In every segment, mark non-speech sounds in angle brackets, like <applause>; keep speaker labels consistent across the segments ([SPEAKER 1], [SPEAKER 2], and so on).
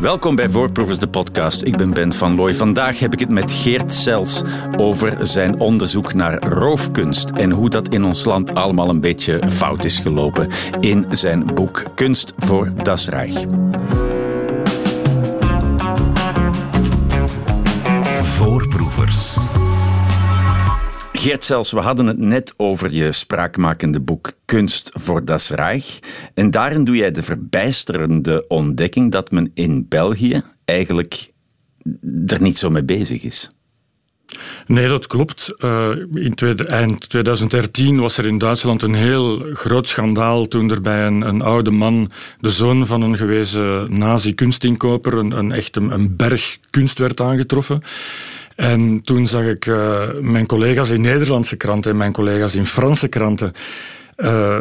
[SPEAKER 1] Welkom bij Voorproevers, de podcast. Ik ben Ben van Looy. Vandaag heb ik het met Geert Sels over zijn onderzoek naar roofkunst en hoe dat in ons land allemaal een beetje fout is gelopen in zijn boek Kunst voor das Reich.
[SPEAKER 2] Voorproevers.
[SPEAKER 1] Geert Sels, we hadden het net over je spraakmakende boek Kunst voor das Reich. En daarin doe jij de verbijsterende ontdekking dat men in België eigenlijk er niet zo mee bezig is.
[SPEAKER 3] Nee, dat klopt. Uh, in tweede, eind 2013 was er in Duitsland een heel groot schandaal toen er bij een, een oude man, de zoon van een gewezen nazi-kunstinkoper, een, een echt een, een berg kunst werd aangetroffen. En toen zag ik uh, mijn collega's in Nederlandse kranten en mijn collega's in Franse kranten uh,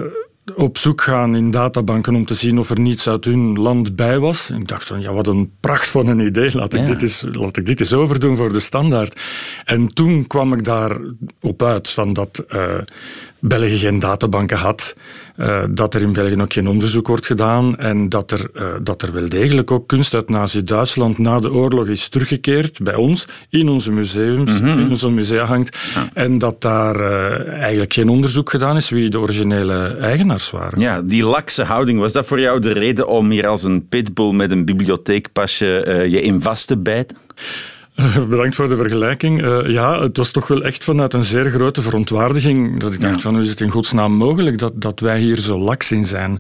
[SPEAKER 3] op zoek gaan in databanken om te zien of er niets uit hun land bij was. En ik dacht van, ja, wat een pracht van een idee. Laat ik, dit, eens, laat ik dit eens overdoen voor de standaard. En toen kwam ik daar op uit van dat uh, België geen databanken had, uh, dat er in België ook geen onderzoek wordt gedaan en dat er, uh, dat er wel degelijk ook kunst uit Nazi-Duitsland na de oorlog is teruggekeerd bij ons, in onze museums, mm -hmm. in onze musea hangt. Ja. En dat daar uh, eigenlijk geen onderzoek gedaan is wie de originele eigenaars waren.
[SPEAKER 1] Ja, die lakse houding, was dat voor jou de reden om hier als een pitbull met een bibliotheekpasje je in vast te bijten? <laughs>
[SPEAKER 3] Bedankt voor de vergelijking. Uh, ja, het was toch wel echt vanuit een zeer grote verontwaardiging dat ik dacht ja. van hoe is het in godsnaam mogelijk dat, dat wij hier zo laks in zijn.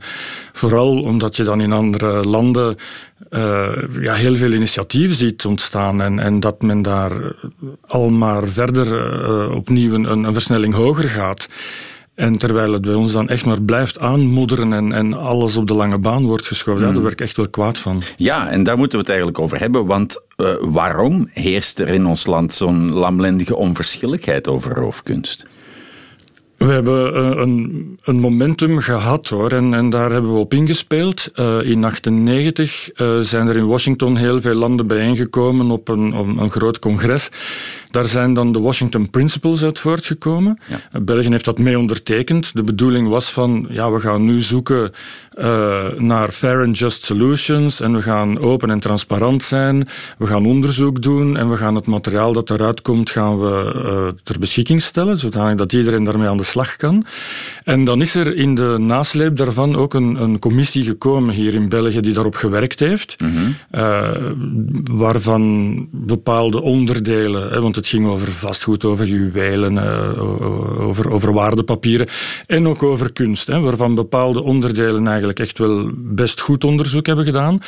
[SPEAKER 3] Vooral omdat je dan in andere landen uh, ja, heel veel initiatieven ziet ontstaan en, en dat men daar al maar verder uh, opnieuw een, een versnelling hoger gaat. En terwijl het bij ons dan echt maar blijft aanmoederen en, en alles op de lange baan wordt geschoven, mm. ja, daar word ik echt wel kwaad van.
[SPEAKER 1] Ja, en daar moeten we het eigenlijk over hebben. Want uh, waarom heerst er in ons land zo'n lamlendige onverschilligheid over roofkunst?
[SPEAKER 3] We hebben een, een, momentum gehad hoor, en, en daar hebben we op ingespeeld. Uh, in 1998 uh, zijn er in Washington heel veel landen bijeengekomen op een, op een groot congres. Daar zijn dan de Washington Principles uit voortgekomen. Ja. België heeft dat mee ondertekend. De bedoeling was van, ja, we gaan nu zoeken uh, naar fair and just solutions en we gaan open en transparant zijn. We gaan onderzoek doen en we gaan het materiaal dat eruit komt gaan we uh, ter beschikking stellen, zodanig dat iedereen daarmee aan de slag kan. En dan is er in de nasleep daarvan ook een, een commissie gekomen hier in België die daarop gewerkt heeft, mm -hmm. uh, waarvan bepaalde onderdelen, hè, want het ging over vastgoed, over juwelen, over, over waardepapieren en ook over kunst, hè, waarvan bepaalde onderdelen eigenlijk echt wel best goed onderzoek hebben gedaan.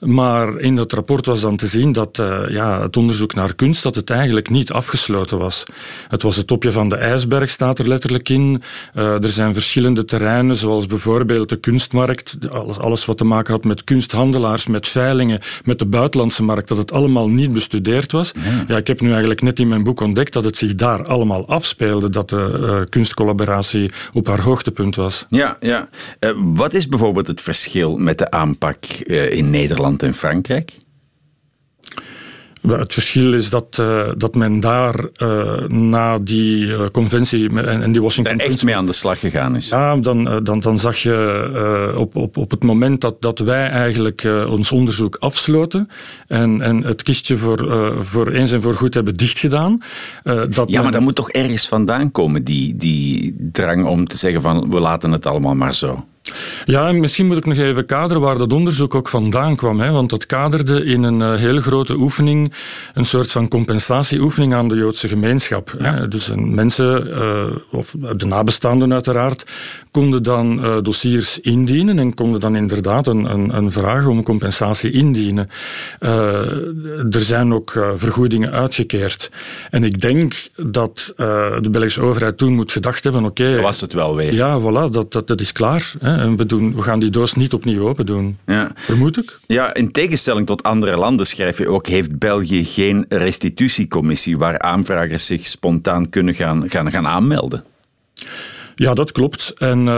[SPEAKER 3] Maar in dat rapport was dan te zien dat uh, ja, het onderzoek naar kunst dat het eigenlijk niet afgesloten was. Het was het topje van de ijsberg, staat er letterlijk in. Uh, er zijn verschillende terreinen, zoals bijvoorbeeld de kunstmarkt, alles, alles wat te maken had met kunsthandelaars, met veilingen, met de buitenlandse markt, dat het allemaal niet bestudeerd was. Ja. ja ik heb nu eigenlijk net in mijn boek ontdekt dat het zich daar allemaal afspeelde, dat de uh, kunstcollaboratie op haar hoogtepunt was.
[SPEAKER 1] Ja, ja. wat is bijvoorbeeld het verschil met de aanpak in Nederland en Frankrijk?
[SPEAKER 3] Het verschil is dat, uh, dat men daar uh, na die uh, conventie en, en, die Washington...
[SPEAKER 1] Daar echt mee aan de slag gegaan is.
[SPEAKER 3] Ja, dan, dan, dan zag je op, op, op het moment dat, dat wij eigenlijk ons onderzoek afsloten en, en het kistje voor, voor eens en voor goed hebben dichtgedaan...
[SPEAKER 1] dat ja, maar dat moet toch ergens vandaan komen, die, die drang om te zeggen van we laten het allemaal maar zo.
[SPEAKER 3] Ja, en misschien moet ik nog even kaderen waar dat onderzoek ook vandaan kwam. Hè? Want dat kaderde in een uh, hele grote oefening, een soort van compensatieoefening aan de Joodse gemeenschap. Ja. Hè? Dus mensen, uh, of de nabestaanden uiteraard, konden dan dossiers indienen en konden dan inderdaad een, een, een vraag om compensatie indienen. er zijn ook vergoedingen uitgekeerd. En ik denk dat de Belgische overheid toen moet gedacht hebben, oké... Okay,
[SPEAKER 1] was het wel weer.
[SPEAKER 3] Ja, voilà, dat, dat, dat is klaar. Hè? We, doen, we gaan die doos niet opnieuw open doen. Ja. Vermoed ik.
[SPEAKER 1] Ja, in tegenstelling tot andere landen schrijf je ook, heeft België geen restitutiecommissie waar aanvragers zich spontaan kunnen gaan, gaan, gaan aanmelden.
[SPEAKER 3] Ja, dat klopt. En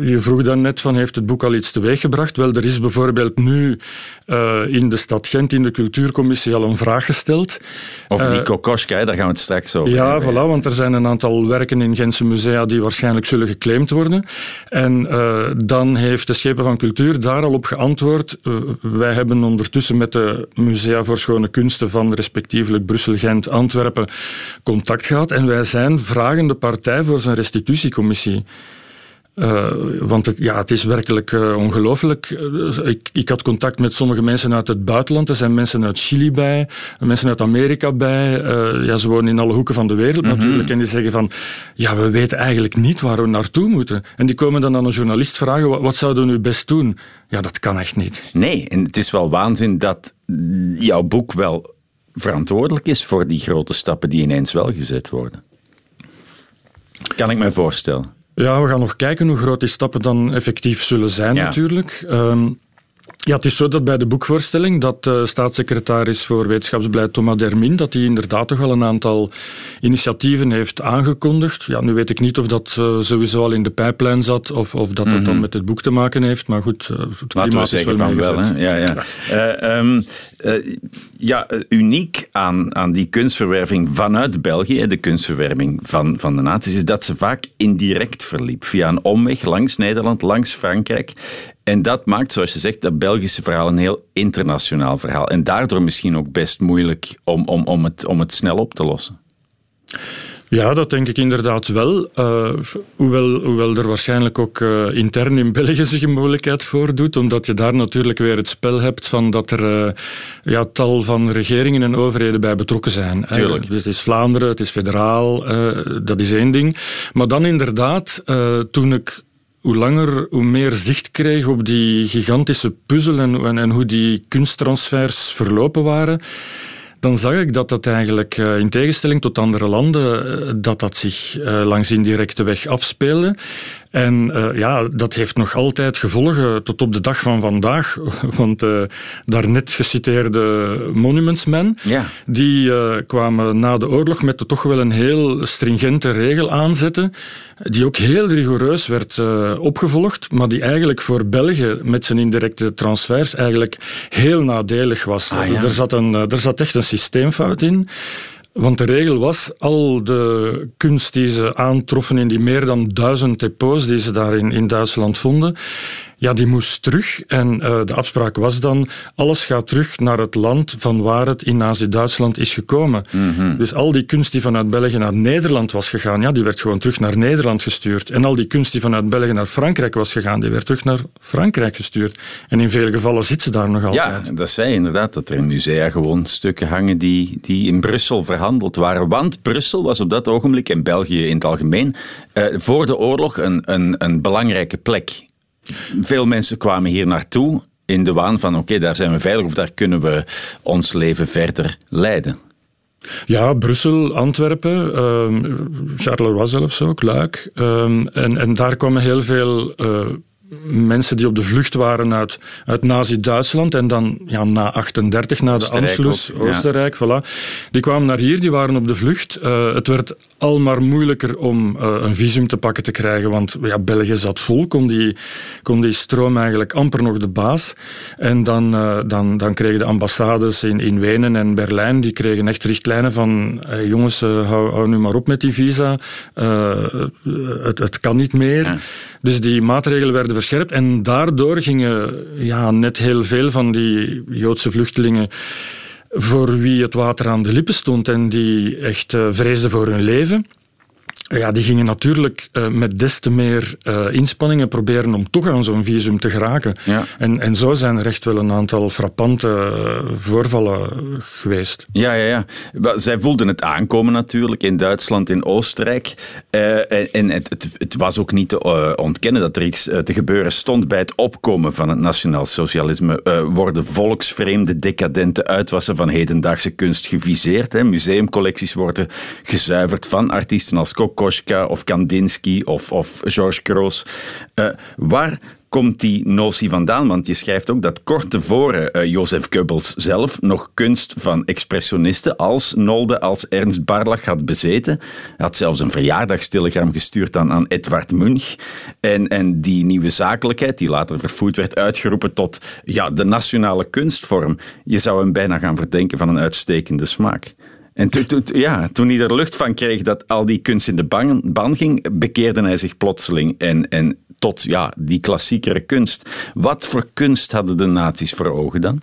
[SPEAKER 3] je vroeg dan net van heeft het boek al iets teweeggebracht? Wel, er is bijvoorbeeld nu uh, in de stad Gent in de cultuurcommissie al een vraag gesteld.
[SPEAKER 1] Over die uh, kokoschka, daar gaan we het straks over
[SPEAKER 3] Ja, voilà, want er zijn een aantal werken in Gentse musea die waarschijnlijk zullen geclaimd worden. En uh, dan heeft de Schepen van Cultuur daar al op geantwoord. wij hebben ondertussen met de Musea voor Schone Kunsten van respectievelijk Brussel, Gent, Antwerpen contact gehad. En wij zijn vragende partij voor zijn restitutiecommissie. Uh, want het, ja, het is werkelijk uh, ongelooflijk. Uh, ik, ik, had contact met sommige mensen uit het buitenland. Er zijn mensen uit Chili bij, mensen uit Amerika bij. ja, ze wonen in alle hoeken van de wereld mm -hmm. natuurlijk. En die zeggen van, ja, we weten eigenlijk niet waar we naartoe moeten. En die komen dan aan een journalist vragen, wat, wat zouden we nu best doen? Ja, dat kan echt niet.
[SPEAKER 1] Nee, en het is wel waanzin dat jouw boek wel verantwoordelijk is voor die grote stappen die ineens wel gezet worden. Kan ik me voorstellen.
[SPEAKER 3] Ja, we gaan nog kijken hoe groot die stappen dan effectief zullen zijn ja. natuurlijk. Um, ja, het is zo dat bij de boekvoorstelling dat uh, staatssecretaris voor wetenschapsbeleid Thomas Dermin dat hij inderdaad toch al een aantal initiatieven heeft aangekondigd. Ja, nu weet ik niet of dat uh, sowieso al in de pijplijn zat of, of dat mm -hmm. dat dan met het boek te maken heeft, maar goed, uh, het
[SPEAKER 1] Laten we zeggen van wel. Hè? Ja, ja. ja. Um, ja, uniek aan, aan die kunstverwerving vanuit België, de kunstverwerving van, van de naties, is dat ze vaak indirect verliep. Via een omweg langs Nederland, langs Frankrijk. En dat maakt, zoals je zegt, dat Belgische verhaal een heel internationaal verhaal. En daardoor misschien ook best moeilijk om, om, om, het, om het snel op te lossen.
[SPEAKER 3] Ja, dat denk ik inderdaad wel. Uh, hoewel, hoewel er waarschijnlijk ook uh, intern in België zich een moeilijkheid voordoet, omdat je daar natuurlijk weer het spel hebt van dat er uh, ja, tal van regeringen en overheden bij betrokken zijn.
[SPEAKER 1] Tuurlijk.
[SPEAKER 3] Dus het is Vlaanderen, het is federaal, dat is één ding. Maar dan inderdaad, toen ik hoe langer, hoe meer zicht kreeg op die gigantische puzzel en, en, hoe die kunsttransfers verlopen waren dan zag ik dat dat eigenlijk, in tegenstelling tot andere landen, dat dat zich langs indirecte weg afspeelde. En uh, ja, dat heeft nog altijd gevolgen tot op de dag van vandaag. <laughs> Want uh, daarnet geciteerde Monumentsmen,
[SPEAKER 1] ja.
[SPEAKER 3] die uh, kwamen na de oorlog met de toch wel een heel stringente regel aanzetten, die ook heel rigoureus werd opgevolgd, maar die eigenlijk voor België met zijn indirecte transfers eigenlijk heel nadelig was.
[SPEAKER 1] Ah, ja.
[SPEAKER 3] er, zat een, er zat echt een systeemfout in. Want de regel was, al de kunst die ze aantroffen in die meer dan duizend depots die ze daar in, in Duitsland vonden, ja, die moest terug. En uh, de afspraak was dan, alles gaat terug naar het land van waar het in Nazi-Duitsland is gekomen.
[SPEAKER 1] Mm -hmm.
[SPEAKER 3] Dus al die kunst die vanuit België naar Nederland was gegaan, ja, die werd gewoon terug naar Nederland gestuurd. En al die kunst die vanuit België naar Frankrijk was gegaan, die werd terug naar Frankrijk gestuurd. En in veel gevallen zit ze daar nog altijd.
[SPEAKER 1] Ja, dat zei inderdaad, dat er in musea gewoon stukken hangen die, die in Brussel verhandeld waren. Want Brussel was op dat ogenblik, en België in het algemeen, uh, voor de oorlog een, een, een belangrijke plek veel mensen kwamen hier naartoe in de waan van oké, okay, daar zijn we veilig of daar kunnen we ons leven verder leiden.
[SPEAKER 3] Ja, Brussel, Antwerpen, uh, Charleroi zelfs ook, Luik. Uh, en, en daar kwamen heel veel uh, mensen die op de vlucht waren uit, uit Nazi-Duitsland en dan ja, na 38, na de Anschluss,
[SPEAKER 1] ook, ja.
[SPEAKER 3] Oostenrijk, voilà. Die kwamen naar hier, die waren op de vlucht. Uh, het werd al maar moeilijker om uh, een visum te pakken te krijgen, want ja, België zat vol, kon die, kon die stroom eigenlijk amper nog de baas. En dan, uh, dan, dan kregen de ambassades in, in Wenen en Berlijn, die kregen echt richtlijnen van hey, jongens, hou, hou, nu maar op met die visa, het, het kan niet meer.
[SPEAKER 1] Ja.
[SPEAKER 3] Dus die maatregelen werden verscherpt en daardoor gingen ja, net heel veel van die Joodse vluchtelingen voor wie het water aan de lippen stond en die echt uh, vreesden voor hun leven. Ja, die gingen natuurlijk uh, met des te meer uh, inspanningen proberen om toch aan zo'n visum te geraken.
[SPEAKER 1] Ja.
[SPEAKER 3] En, en zo zijn er echt wel een aantal frappante uh, voorvallen geweest.
[SPEAKER 1] Ja, ja, ja. Zij voelden het aankomen natuurlijk in Duitsland, in Oostenrijk. en het, het, het, was ook niet te ontkennen dat er iets te gebeuren stond bij het opkomen van het nationaal socialisme. worden volksvreemde, decadente uitwassen van hedendaagse kunst geviseerd. Hè. Museumcollecties worden gezuiverd van artiesten als Kok Kokoschka of Kandinsky of, of George Gross. Uh, waar komt die notie vandaan? Want je schrijft ook dat kort tevoren uh, Jozef Goebbels zelf nog kunst van expressionisten als Nolde, als Ernst Barlach had bezeten. Hij had zelfs een verjaardagstelegram gestuurd aan, aan Edvard Munch. En, en die nieuwe zakelijkheid, die later vervoerd werd, uitgeroepen tot ja, de nationale kunstvorm. Je zou hem bijna gaan verdenken van een uitstekende smaak. En ja, toen hij er lucht van kreeg dat al die kunst in de ban, ban ging, bekeerde hij zich plotseling en, en tot ja, die klassiekere kunst. Wat voor kunst hadden de nazi's voor ogen dan?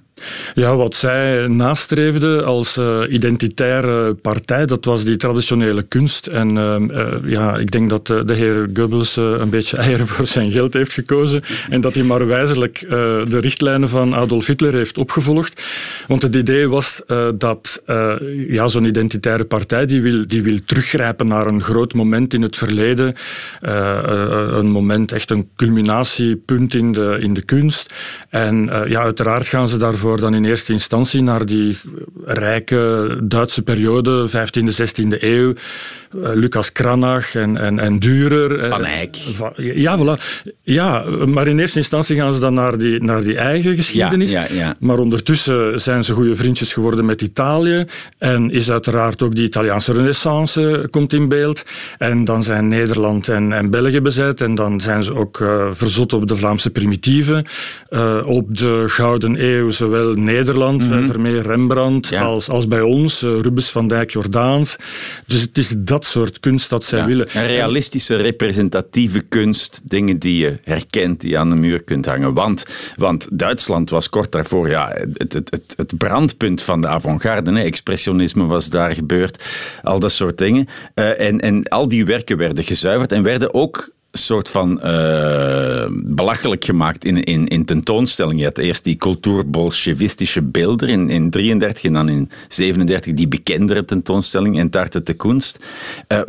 [SPEAKER 3] Ja, wat zij nastreefden als uh, identitaire partij, dat was die traditionele kunst. En uh, uh, ja, ik denk dat de heer Goebbels een beetje <laughs> eieren voor zijn geld heeft gekozen en dat hij maar wijzelijk de richtlijnen van Adolf Hitler heeft opgevolgd. Want het idee was dat ja, zo'n identitaire partij die wil, die wil teruggrijpen naar een groot moment in het verleden. een moment, echt een culminatiepunt in de, in de kunst. En ja, uiteraard gaan ze daarvoor dan in eerste instantie naar die rijke Duitse periode, 15e, 16e eeuw. Eh, Lucas Cranach en, en, en Dürer.
[SPEAKER 1] Eh, Van Eyck.
[SPEAKER 3] Ja, voilà. ja, maar in eerste instantie gaan ze dan naar die, naar die eigen geschiedenis.
[SPEAKER 1] Ja, ja,
[SPEAKER 3] Maar ondertussen zijn ze goede vriendjes geworden met Italië. En is uiteraard ook die Italiaanse renaissance komt in beeld. En dan zijn Nederland en, en België bezet. En dan zijn ze ook uh, verzot op de Vlaamse primitieven. op de Gouden Eeuw, zowel Nederland, mm Vermeer, Rembrandt, als, als bij ons, Rubens van Dijk, Jordaans. Dus het is dat soort kunst dat zij willen.
[SPEAKER 1] Een realistische, representatieve kunst, dingen die je herkent, die je aan de muur kunt hangen. Want, want Duitsland was kort daarvoor ja, het, het, het, het brandpunt van de avant-garde. Expressionisme was daar gebeurd, al dat soort dingen. Uh, en, en al die werken werden gezuiverd en werden ook soort van uh, belachelijk gemaakt in, in, in tentoonstellingen. Je had eerst die cultuur-bolsjewistische beelden in, in 33 en dan in 37 die bekendere tentoonstelling en Tarte de Kunst. Uh,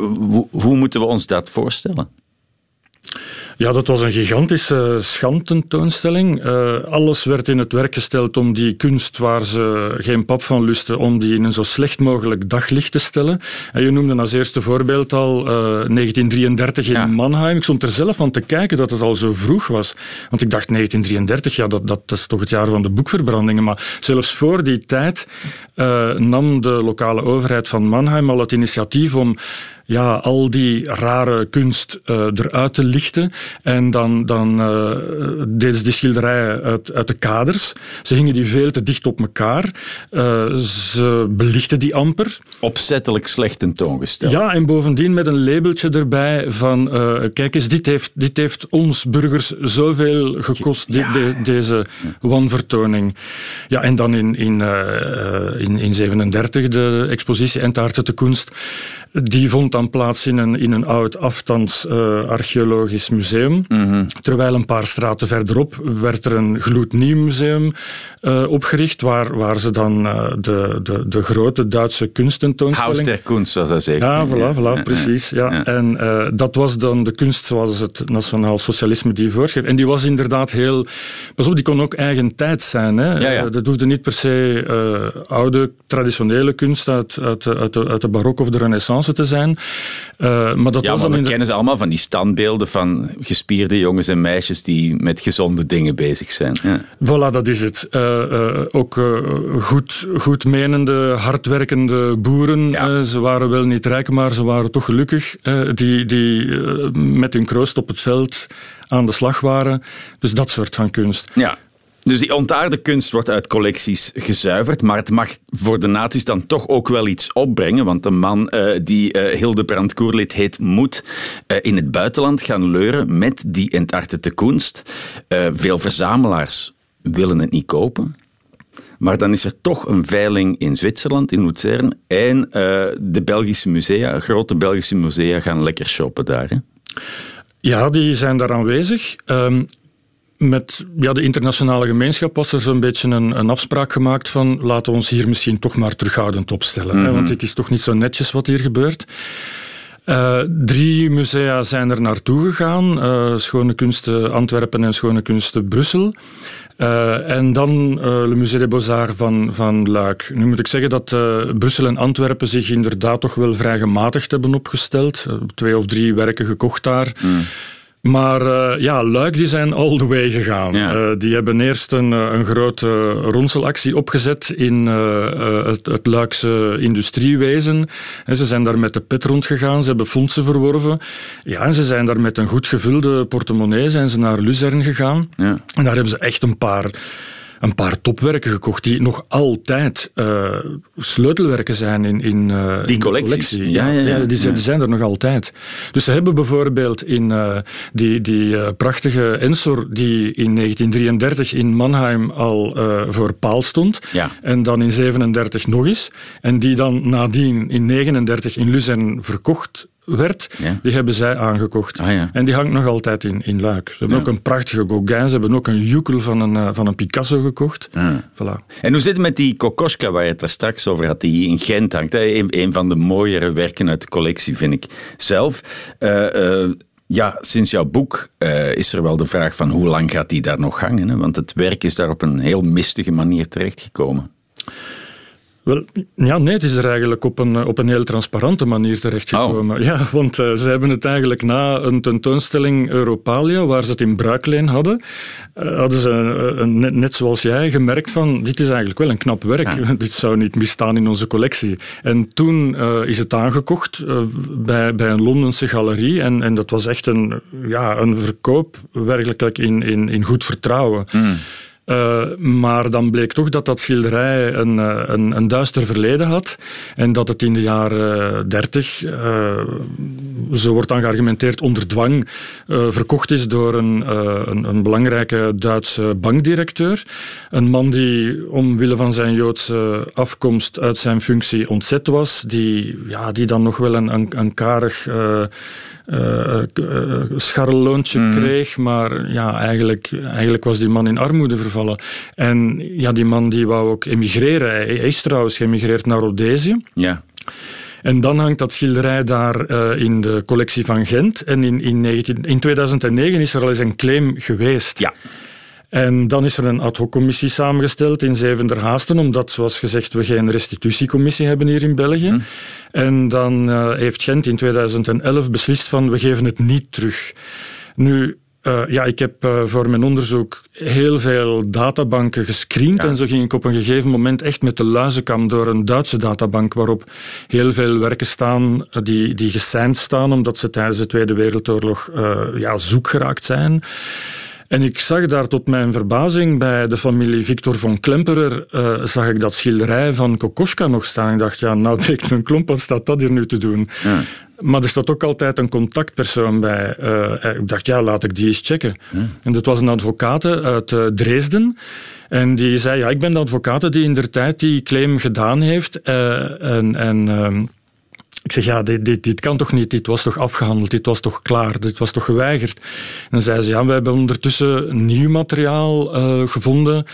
[SPEAKER 1] hoe moeten we ons dat voorstellen?
[SPEAKER 3] Ja, dat was een gigantische schandtentoonstelling. Uh, alles werd in het werk gesteld om die kunst waar ze geen pap van lusten, om die in een zo slecht mogelijk daglicht te stellen. En je noemde als eerste voorbeeld al uh, 1933 in Mannheim. Ik stond er zelf aan te kijken dat het al zo vroeg was. Want ik dacht 1933, ja, dat, dat, is toch het jaar van de boekverbrandingen. Maar zelfs voor die tijd uh, nam de lokale overheid van Mannheim al het initiatief om ja, al die rare kunst uh, eruit te lichten. En dan, dan uh, deden ze die schilderijen uit, uit de kaders. Ze hingen die veel te dicht op elkaar. Uh, ze belichten die amper.
[SPEAKER 1] Opzettelijk slecht tentoongesteld.
[SPEAKER 3] Ja, en bovendien met een labeltje erbij van kijk eens, dit heeft, dit heeft ons burgers zoveel gekost, ja. de, deze wanvertoning. Ja, en dan in, in, in, in 37 de expositie Entaarte de Kunst die vond dan plaats in een, in een oud afstands uh, archeologisch museum. Mhm. Terwijl een paar straten verderop werd er een gloednieuw museum uh, opgericht, waar, waar ze dan uh, de, de, de grote Duitse kunstentoonstelling...
[SPEAKER 1] Haus der Kunst, zoals dat zegt.
[SPEAKER 3] Ja, voilà, voilà precies. Ja. En dat was dan de kunst zoals het nationaal socialisme die voorschreef. En die was inderdaad heel... Pas op, die kon ook eigen tijd zijn. Hè.
[SPEAKER 1] Ja, ja.
[SPEAKER 3] dat hoefde niet per se oude, traditionele kunst uit, uit, uit, de, uit de barok of de renaissance te zijn. Uh, maar dat
[SPEAKER 1] ja,
[SPEAKER 3] was
[SPEAKER 1] maar
[SPEAKER 3] dan
[SPEAKER 1] we kennen ze allemaal van die standbeelden van gespierde jongens en meisjes die met gezonde dingen bezig zijn. Ja.
[SPEAKER 3] Voilà, dat is het. Uh, uh, ook goed, goed menende, hardwerkende boeren. Ja. ze waren wel niet rijk, maar ze waren toch gelukkig. die die met hun kroost op het veld aan de slag waren. Dus dat soort van kunst.
[SPEAKER 1] Ja. Dus die ontaarde kunst wordt uit collecties gezuiverd, maar het mag voor de naties dan toch ook wel iets opbrengen, want een man uh, die uh, Hildebrand Koerlid heet, moet uh, in het buitenland gaan leuren met die entartete kunst. veel verzamelaars willen het niet kopen. Maar dan is er toch een veiling in Zwitserland, in Luzern. En de Belgische musea, grote Belgische musea, gaan lekker shoppen daar. Hè?
[SPEAKER 3] Ja, die zijn daar aanwezig. Um, met ja, de internationale gemeenschap was er zo'n beetje een, een, afspraak gemaakt van laten we ons hier misschien toch maar terughoudend opstellen. hè, mhm. want het is toch niet zo netjes wat hier gebeurt. Uh, drie musea zijn er naartoe gegaan. Uh, Schone Kunsten Antwerpen en Schone Kunsten Brussel. Uh, en dan Le Musée des Beaux-Arts van, van Luik. Nu moet ik zeggen dat Brussel en Antwerpen zich inderdaad toch wel vrij gematigd hebben opgesteld. twee of drie werken gekocht daar. Mm. Maar uh, ja, Luik die zijn all the way gegaan. Uh, die hebben eerst een, een grote ronselactie opgezet in uh, het, het, Luikse industriewezen. En ze zijn daar met de pet rondgegaan, ze hebben fondsen verworven. Ja, en ze zijn daar met een goed gevulde portemonnee zijn ze naar Luzern gegaan. Ja. En daar hebben ze echt een paar een paar topwerken gekocht die nog altijd uh, sleutelwerken zijn in, in, uh,
[SPEAKER 1] die collectie.
[SPEAKER 3] Ja, ja, ja, die, zijn, die, zijn er nog altijd. Dus ze hebben bijvoorbeeld in uh, die, die prachtige Ensor die in 1933 in Mannheim al voor paal stond en dan in 37 nog eens en die dan nadien in 39 in Luzern verkocht werd, die hebben zij aangekocht. Ah, ja. En die hangt nog altijd in, in Luik. Ze hebben ook een prachtige Gauguin, ze hebben ook een Jukel van een, eh, van een Picasso gekocht. Voilà.
[SPEAKER 1] En hoe zit het met die Kokoschka waar je het daar straks over had, die in Gent hangt? Een, een van de mooiere werken uit de collectie, vind ik zelf. Uh, ja, sinds jouw boek is er wel de vraag van hoe lang gaat die daar nog hangen? Hè? Want het werk is daar op een heel mistige manier terechtgekomen.
[SPEAKER 3] Wel, ja, nee, het is er eigenlijk op een, op een heel transparante manier terechtgekomen. Oh. <laughs> Ja, want uh, ze hebben het eigenlijk na een tentoonstelling Europalia, waar ze het in bruikleen hadden, uh, hadden ze uh, net, net, zoals jij gemerkt van, dit is eigenlijk wel een knap werk. <laughs> dit zou niet misstaan in onze collectie. En toen is het aangekocht bij, bij een Londense galerie en, en dat was echt een, ja, een verkoop werkelijk in, in, in goed vertrouwen. Mm. Uh, maar dan bleek toch dat dat schilderij een, eh, een, een, duister verleden had en dat het in de jaren dertig, uh, zo wordt dan geargumenteerd, onder dwang uh, verkocht is door een, een, een, belangrijke Duitse bankdirecteur. Een man die omwille van zijn Joodse afkomst uit zijn functie ontzet was, die, ja, die dan nog wel een, een, een karig scharreloontje mm. kreeg. Maar ja, eigenlijk, eigenlijk was die man in armoede vervallen. En ja, die man die wou ook emigreren. Hij is trouwens geëmigreerd naar Rhodesië.
[SPEAKER 1] Ja.
[SPEAKER 3] En dan hangt dat schilderij daar uh, in de collectie van Gent. En in, in, 19, in 2009 is er al eens een claim geweest.
[SPEAKER 1] Ja.
[SPEAKER 3] En dan is er een ad hoc commissie samengesteld in Zevender Haasten, omdat, zoals gezegd, we geen restitutiecommissie hebben hier in België. Hm. En dan uh, heeft Gent in 2011 beslist van, we geven het niet terug. Nu, uh, ja, ik heb uh, voor mijn onderzoek heel veel databanken gescreend ja. en zo ging ik op een gegeven moment echt met de luizenkam door een Duitse databank waarop heel veel werken staan die, die geseind staan omdat ze tijdens de Tweede Wereldoorlog ja, zoek geraakt zijn. En ik zag daar tot mijn verbazing bij de familie Victor von Klemperer, uh, zag ik dat schilderij van Kokoschka nog staan. Ik dacht, ja, nou breekt mijn klomp, wat staat dat hier nu te doen? Ja. Maar er staat ook altijd een contactpersoon bij. Uh, ik dacht, ja, laat ik die eens checken. Ja. En dat was een advocaat uit uh, Dresden. En die zei, ja, ik ben de advocaat die in der tijd die claim gedaan heeft. en... en ehm, ik zeg, ja, dit, dit, dit kan toch niet? Dit was toch afgehandeld? Dit was toch klaar? Dit was toch geweigerd? En dan zei ze, ja, we hebben ondertussen nieuw materiaal uh, gevonden.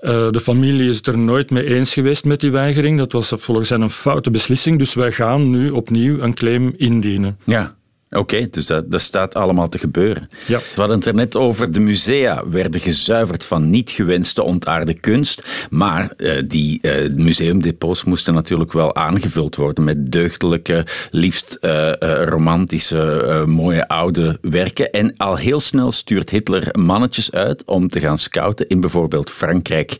[SPEAKER 3] Uh, de familie is het er nooit mee eens geweest met die weigering. Dat was volgens hen een foute beslissing. Dus wij gaan nu opnieuw een claim indienen.
[SPEAKER 1] Ja. Oké, dus dat, dat, staat allemaal te gebeuren. Ja. We hadden het er net over, de musea werden gezuiverd van niet gewenste ontaarde kunst, maar uh, die uh, museumdepots moesten natuurlijk wel aangevuld worden met deugdelijke, liefst uh, romantische, mooie oude werken. En al heel snel stuurt Hitler mannetjes uit om te gaan scouten in bijvoorbeeld Frankrijk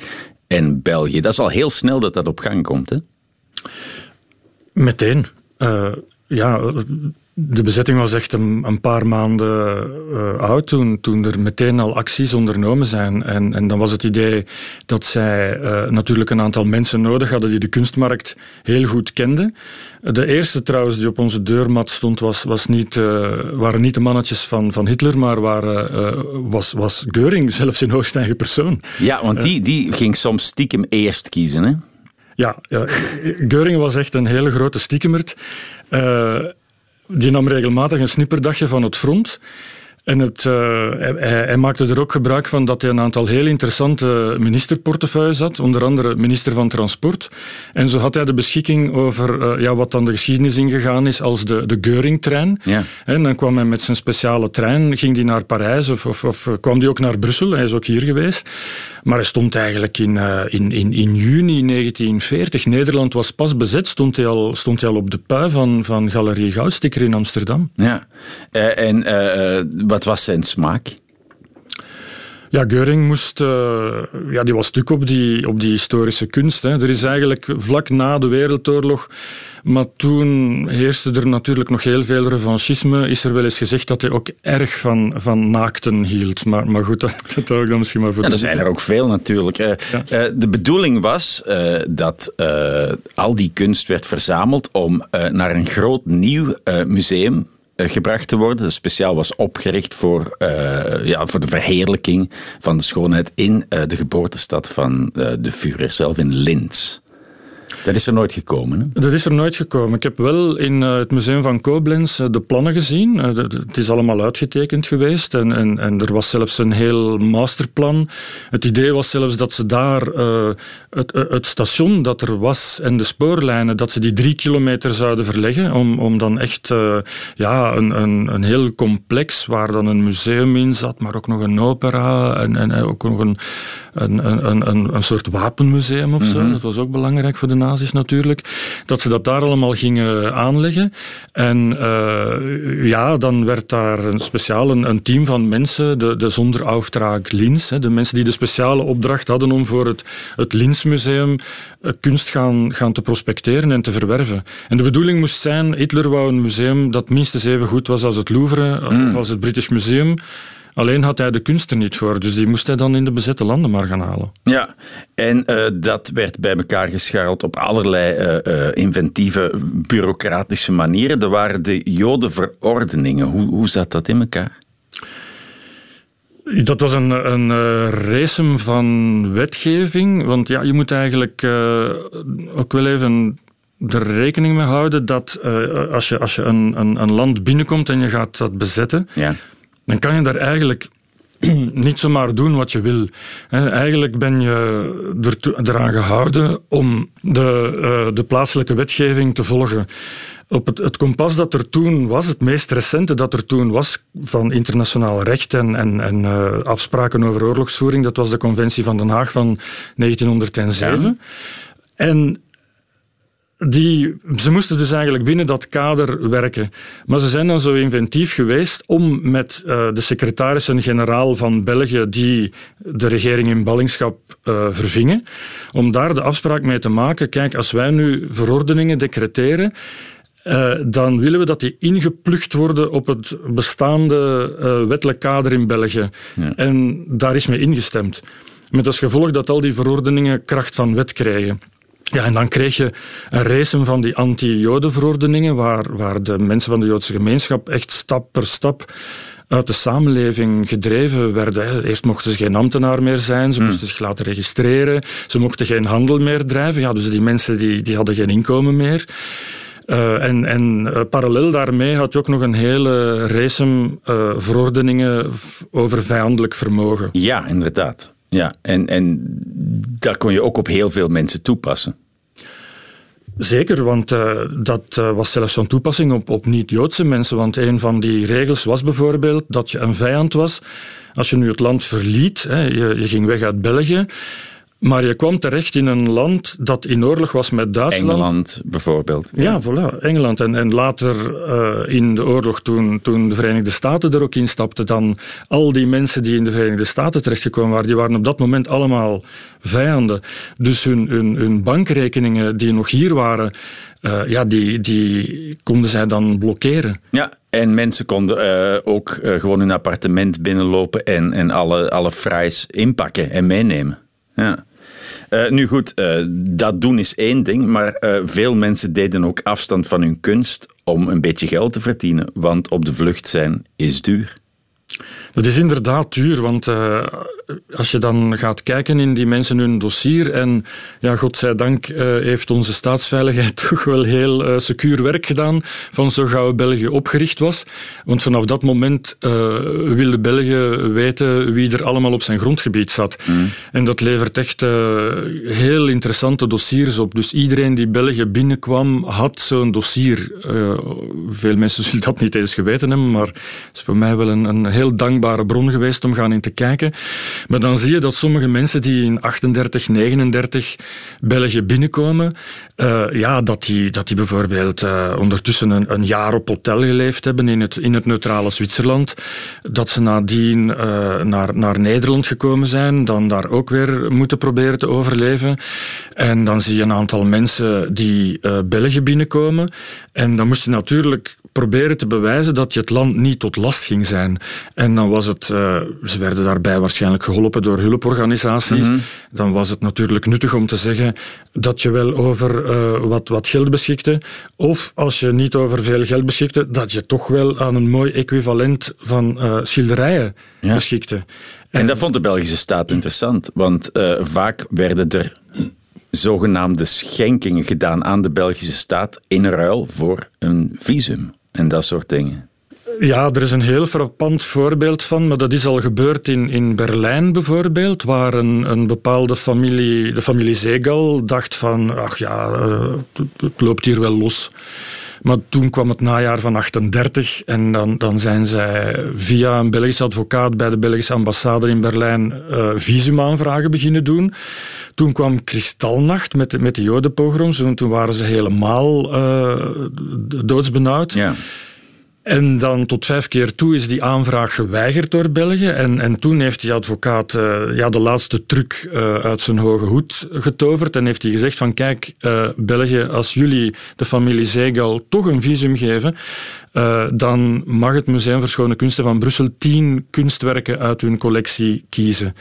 [SPEAKER 1] en België. Dat is al heel snel dat dat op gang komt, hè?
[SPEAKER 3] Meteen. ja de bezetting was echt een, een paar maanden uh, oud toen, toen er meteen al acties ondernomen zijn. En, en dan was het idee dat zij uh, natuurlijk een aantal mensen nodig hadden die de kunstmarkt heel goed kenden. De eerste trouwens die op onze deurmat stond was, was niet, uh, waren niet de mannetjes van, van Hitler, maar waren, was, was Geuring zelfs in hoogste eigen persoon.
[SPEAKER 1] Ja, want die, die ging soms stiekem eerst kiezen, hè?
[SPEAKER 3] Ja, ja Geuring was echt een hele grote stiekemert. Die nam regelmatig een snipperdagje van het front. En het, uh, hij, hij, maakte er ook gebruik van dat hij een aantal heel interessante ministerportefeuilles had, onder andere minister van Transport. En zo had hij de beschikking over uh, ja, wat dan de geschiedenis ingegaan is als de, de Geuring-trein. Ja. En dan kwam hij met zijn speciale trein, ging hij naar Parijs of, of, of kwam hij ook naar Brussel, hij is ook hier geweest. Maar hij stond eigenlijk in, uh, in, in, in juni 1940, Nederland was pas bezet, stond hij al, stond hij al op de pui van, van Galerie Goudstikker in Amsterdam.
[SPEAKER 1] Ja, en wat wat was zijn smaak?
[SPEAKER 3] Ja, Geuring moest, uh, ja, die was stuk op die, op die historische kunst. Hè. Er is eigenlijk vlak na de Wereldoorlog, maar toen heerste er natuurlijk nog heel veel revanchisme, is er wel eens gezegd dat hij ook erg van, van naakten hield. Maar, maar goed, <laughs> dat, dat hou ik dan misschien maar voor.
[SPEAKER 1] Ja, er zijn er ook veel natuurlijk. Uh, ja. uh, de bedoeling was dat al die kunst werd verzameld om naar een groot nieuw museum eh, gebracht te worden. Dat speciaal was opgericht voor, uh, ja, voor de verheerlijking van de schoonheid in uh, de geboortestad van de Führer zelf in Linz. Dat is er nooit gekomen. Hè?
[SPEAKER 3] Dat is er nooit gekomen. Ik heb wel in uh, het museum van Koblenz uh, de plannen gezien. De, het is allemaal uitgetekend geweest en, en, en, er was zelfs een heel masterplan. Het idee was zelfs dat ze daar het, het, station dat er was en de spoorlijnen, dat ze die drie kilometer zouden verleggen om, om dan echt ja, een, een, een heel complex waar dan een museum in zat, maar ook nog een opera en, en ook nog een, een, een, een, een soort wapenmuseum of zo. Mm -hmm. Dat was ook belangrijk voor de natuurlijk. Dat ze dat daar allemaal gingen aanleggen. En uh, ja, dan werd daar een speciaal een, een team van mensen, de, de Zonderauftrag Linz, de mensen die de speciale opdracht hadden om voor het, het Linzmuseum kunst gaan, gaan te prospecteren en te verwerven. En de bedoeling moest zijn, Hitler wou een museum dat minstens even goed was als het Louvre mm. of als het British Museum. Alleen had hij de kunst er niet voor, dus die moest hij dan in de bezette landen maar gaan halen.
[SPEAKER 1] Ja, en uh, dat werd bij elkaar gescharreld op allerlei uh, uh, inventieve, bureaucratische manieren. Er waren de jodenverordeningen. Hoe, hoe zat dat in elkaar?
[SPEAKER 3] Dat was een, een uh, racem van wetgeving. Want ja, je moet eigenlijk uh, ook wel even er rekening mee houden dat uh, als je, als je een, een, een, land binnenkomt en je gaat dat bezetten,
[SPEAKER 1] ja
[SPEAKER 3] dan kan je daar eigenlijk <clears throat> niet zomaar doen wat je wil. Eigenlijk ben je er, eraan gehouden om de, uh, de plaatselijke wetgeving te volgen. Op het, het, kompas dat er toen was, het meest recente dat er toen was van internationaal recht en, en, en uh, afspraken over oorlogsvoering, dat was de Conventie van Den Haag van 1907. Ja. En die, ze moesten dus eigenlijk binnen dat kader werken. Maar ze zijn dan zo inventief geweest om met uh, de secretarissen-generaal van België, die de regering in ballingschap uh, vervingen, om daar de afspraak mee te maken. Kijk, als wij nu verordeningen decreteren, uh, dan willen we dat die ingeplucht worden op het bestaande wettelijk kader in België. Ja. En daar is mee ingestemd. Met als gevolg dat al die verordeningen kracht van wet krijgen. Ja, en dan kreeg je een race van die anti-Jodenverordeningen, waar, waar de mensen van de Joodse gemeenschap echt stap per stap uit de samenleving gedreven werden. Eerst mochten ze geen ambtenaar meer zijn, ze moesten zich laten registreren, ze mochten geen handel meer drijven. Ja, dus die mensen die, die hadden geen inkomen meer. Uh, en en uh, parallel daarmee had je ook nog een hele race uh, verordeningen over vijandelijk vermogen.
[SPEAKER 1] Ja, inderdaad. Ja, en, en dat kon je ook op heel veel mensen toepassen.
[SPEAKER 3] Zeker, want uh, dat uh, was zelfs van toepassing op, op niet-Joodse mensen. Want een van die regels was bijvoorbeeld dat je een vijand was. Als je nu het land verliet, hè, je, je ging weg uit België. Maar je kwam terecht in een land dat in oorlog was met Duitsland.
[SPEAKER 1] Engeland bijvoorbeeld.
[SPEAKER 3] Ja, ja voilà, Engeland. En, en later uh, in de oorlog, toen, toen de Verenigde Staten er ook in stapten, dan al die mensen die in de Verenigde Staten terechtgekomen waren, die waren op dat moment allemaal vijanden. Dus hun, hun, hun bankrekeningen die nog hier waren, uh, ja, die, die konden zij dan blokkeren.
[SPEAKER 1] Ja, en mensen konden uh, ook gewoon hun appartement binnenlopen en, en alle, alle fraais inpakken en meenemen. Ja. Uh, nu goed, uh, dat doen is één ding, maar uh, veel mensen deden ook afstand van hun kunst om een beetje geld te verdienen, want op de vlucht zijn is duur.
[SPEAKER 3] Dat is inderdaad duur, want uh, als je dan gaat kijken in die mensen hun dossier en ja, godzijdank uh, heeft onze staatsveiligheid <laughs> toch wel heel uh, secuur werk gedaan van zo gauw België opgericht was. Want vanaf dat moment wilde België weten wie er allemaal op zijn grondgebied zat. Mm. En dat levert echt heel interessante dossiers op. Dus iedereen die België binnenkwam had zo'n dossier. veel mensen zullen dat niet eens geweten hebben, maar het is voor mij wel een, een heel dankbaar bron geweest om gaan in te kijken. Maar dan zie je dat sommige mensen die in 38, 39 België binnenkomen, uh, ja, dat, die, dat die bijvoorbeeld uh, ondertussen een, een, jaar op hotel geleefd hebben in het, in het neutrale Zwitserland. Dat ze nadien uh, naar, naar Nederland gekomen zijn, dan daar ook weer moeten proberen te overleven. En dan zie je een aantal mensen die België binnenkomen. En dan moest je natuurlijk proberen te bewijzen dat je het land niet tot last ging zijn. En dan was het, uh, ze werden daarbij waarschijnlijk geholpen door hulporganisaties. Mhm. Dan was het natuurlijk nuttig om te zeggen dat je wel over uh, wat, wat geld beschikte. Of als je niet over veel geld beschikte, dat je toch wel aan een mooi equivalent van uh, schilderijen ja. beschikte. En,
[SPEAKER 1] en, dat vond de Belgische staat interessant, want vaak werden er zogenaamde schenkingen gedaan aan de Belgische staat in ruil voor een visum en dat soort dingen.
[SPEAKER 3] Ja, er is een heel frappant voorbeeld van, maar dat is al gebeurd in, in Berlijn bijvoorbeeld, waar een, een bepaalde familie, de familie Zegal, dacht van, ach ja, eh, het loopt hier wel los. Maar toen kwam het najaar van 38 en dan, dan zijn zij via een Belgische advocaat bij de Belgische ambassade in Berlijn uh, visumaanvragen beginnen doen. Toen kwam Kristalnacht met, met de Jodenpogroms en toen waren ze helemaal uh, doodsbenauwd. Ja. En dan tot vijf keer toe is die aanvraag geweigerd door België. En, en toen heeft die advocaat uh, ja, de laatste truc uh, uit zijn hoge hoed getoverd. En heeft hij gezegd van kijk, uh, België, als jullie de familie Zegal toch een visum geven, dan mag het Museum voor Schone Kunsten van Brussel tien kunstwerken uit hun collectie kiezen.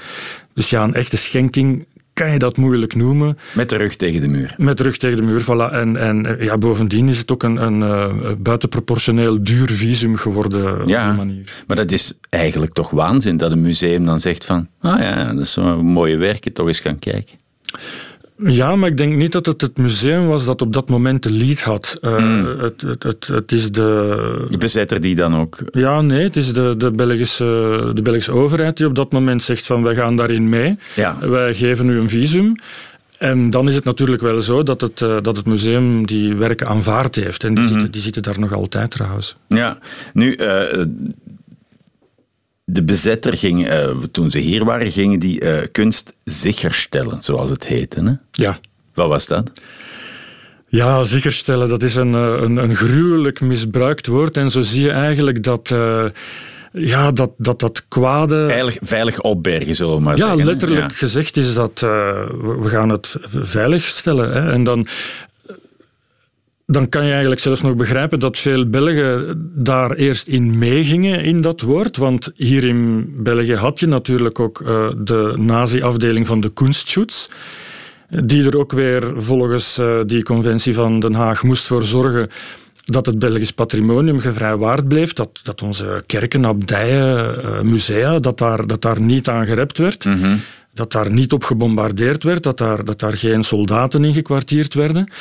[SPEAKER 3] Dus ja, een echte schenking kan je dat moeilijk noemen.
[SPEAKER 1] Met de rug tegen de muur.
[SPEAKER 3] Met de rug tegen de muur, voilà. En, en ja, bovendien is het ook een, een uh, buitenproportioneel duur visum geworden
[SPEAKER 1] ja,
[SPEAKER 3] op die manier.
[SPEAKER 1] Maar dat is eigenlijk toch waanzin dat een museum dan zegt van ah ja, dat is zo'n mooie werken, toch eens gaan kijken.
[SPEAKER 3] Ja, maar ik denk niet dat het het museum was dat op dat moment de lead had. Uh, mm. het, het, het, het, is de...
[SPEAKER 1] De bezetter die dan ook...
[SPEAKER 3] Ja, nee, het is de, de, Belgische, de Belgische overheid die op dat moment zegt van wij gaan daarin mee. Ja. Wij geven u een visum. En dan is het natuurlijk wel zo dat het, uh, dat het museum die werken aanvaard heeft. En die, mm -hmm. zitten, die zitten daar nog altijd trouwens.
[SPEAKER 1] Ja, nu, uh, de bezetter ging, uh, toen ze hier waren, gingen die uh, kunst sicherstellen, zoals het heette. Hè?
[SPEAKER 3] Ja.
[SPEAKER 1] Wat was dat?
[SPEAKER 3] Ja, sicherstellen, dat is een, eh, een, een gruwelijk misbruikt woord. En zo zie je eigenlijk dat... Uh, ja, dat, dat, dat kwade...
[SPEAKER 1] Veilig, veilig opbergen, zullen we maar
[SPEAKER 3] ja,
[SPEAKER 1] zeggen.
[SPEAKER 3] Letterlijk ja, letterlijk gezegd is dat uh, we gaan het veilig stellen. Hè. En dan dan kan je eigenlijk zelfs nog begrijpen dat veel Belgen daar eerst in meegingen in dat woord. Want hier in België had je natuurlijk ook uh, de nazi-afdeling van de Kunstschutz. Die er ook weer volgens uh, die conventie van Den Haag moest voor zorgen dat het Belgisch patrimonium gevrijwaard bleef, dat, dat onze kerken, abdijen, uh, musea, dat daar, dat daar niet aan gerept werd. Mm -hmm. Dat daar niet op gebombardeerd werd, dat daar, dat daar geen soldaten in gekwartierd werden.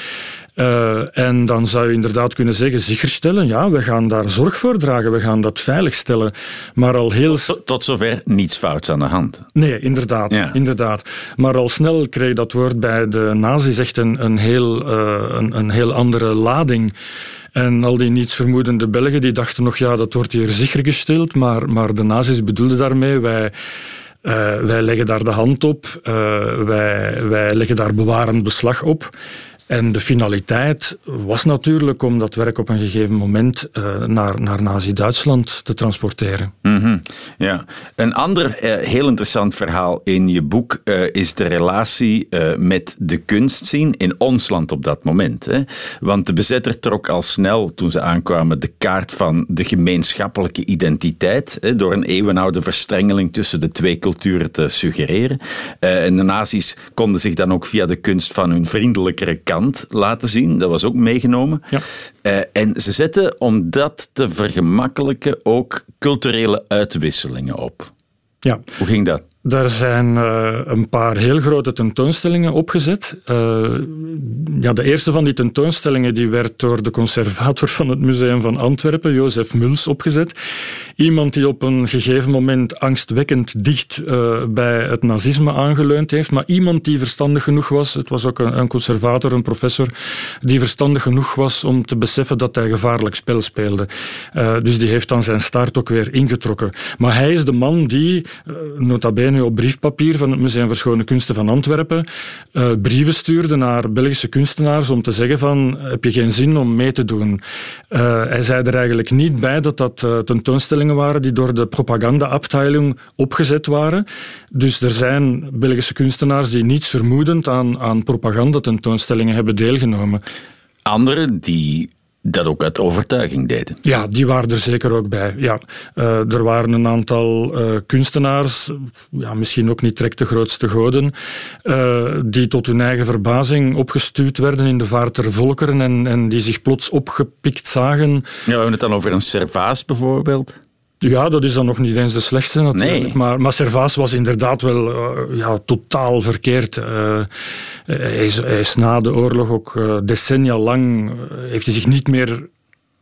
[SPEAKER 3] Uh, en dan zou je inderdaad kunnen zeggen, sicherstellen, ja, we gaan daar zorg voor dragen, we gaan dat veiligstellen. Maar al heel...
[SPEAKER 1] Tot, tot zover niets fouts aan de hand.
[SPEAKER 3] Nee, inderdaad, ja. inderdaad. Maar al snel kreeg dat woord bij de nazi's echt een, een, heel, uh, een, een heel andere lading. En al die nietsvermoedende Belgen die dachten nog, ja, dat wordt hier zeker gesteld, maar, maar de nazi's bedoelden daarmee, wij... Uh, wij leggen daar de hand op, wij, wij leggen daar bewarend beslag op. En de finaliteit was natuurlijk om dat werk op een gegeven moment uh, naar, naar Nazi-Duitsland te transporteren.
[SPEAKER 1] -hmm. ja. Een ander uh, heel interessant verhaal in je boek uh, is de relatie met de kunstzien in ons land op dat moment. Hè? Want de bezetter trok al snel, toen ze aankwamen, de kaart van de gemeenschappelijke identiteit hè, door een eeuwenoude verstrengeling tussen de twee culturen te suggereren. en de nazi's konden zich dan ook via de kunst van hun vriendelijkere kant laten zien. Dat was ook meegenomen. Ja. Uh, en ze zetten, om dat te vergemakkelijken, ook culturele uitwisselingen op.
[SPEAKER 3] Ja.
[SPEAKER 1] Hoe ging dat?
[SPEAKER 3] Daar zijn uh, een paar heel grote tentoonstellingen opgezet. Uh, ja, de eerste van die tentoonstellingen die werd door de conservator van het Museum van Antwerpen, Jozef Muls, opgezet. Iemand die op een gegeven moment angstwekkend dicht uh, bij het nazisme aangeleund heeft, maar iemand die verstandig genoeg was, het was ook een, een, conservator, een professor, die verstandig genoeg was om te beseffen dat hij gevaarlijk spel speelde. dus die heeft dan zijn start ook weer ingetrokken. Maar hij is de man die, nota bene op briefpapier van het Museum voor Schone Kunsten van Antwerpen uh, brieven stuurde naar Belgische kunstenaars om te zeggen van heb je geen zin om mee te doen. Uh, hij zei er eigenlijk niet bij dat dat uh, tentoonstellingen waren die door de propagandaafdeling opgezet waren. Dus er zijn Belgische kunstenaars die niets vermoedend aan, aan propagandatentoonstellingen hebben deelgenomen.
[SPEAKER 1] Anderen die dat ook uit overtuiging deden.
[SPEAKER 3] Ja, die waren er zeker ook bij. Ja. Uh, er waren een aantal uh, kunstenaars, ja, misschien ook niet direct de grootste goden, uh, die tot hun eigen verbazing opgestuurd werden in de vaart der volkeren en, en die zich plots opgepikt zagen. Ja,
[SPEAKER 1] we hebben het dan over een Servaas bijvoorbeeld.
[SPEAKER 3] Ja, dat is dan nog niet eens de slechtste natuurlijk.
[SPEAKER 1] Nee.
[SPEAKER 3] Maar, maar Servaas was inderdaad wel uh, ja, totaal verkeerd. Uh, hij, is, hij, is, na de oorlog ook uh, decennia lang... heeft hij zich niet meer